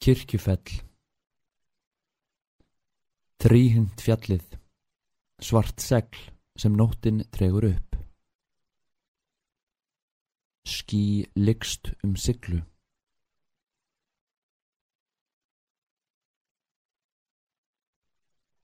Kirkjufell. Þrýhind fjallið Svart segl sem nóttin tregur upp. Skí likst um siglu.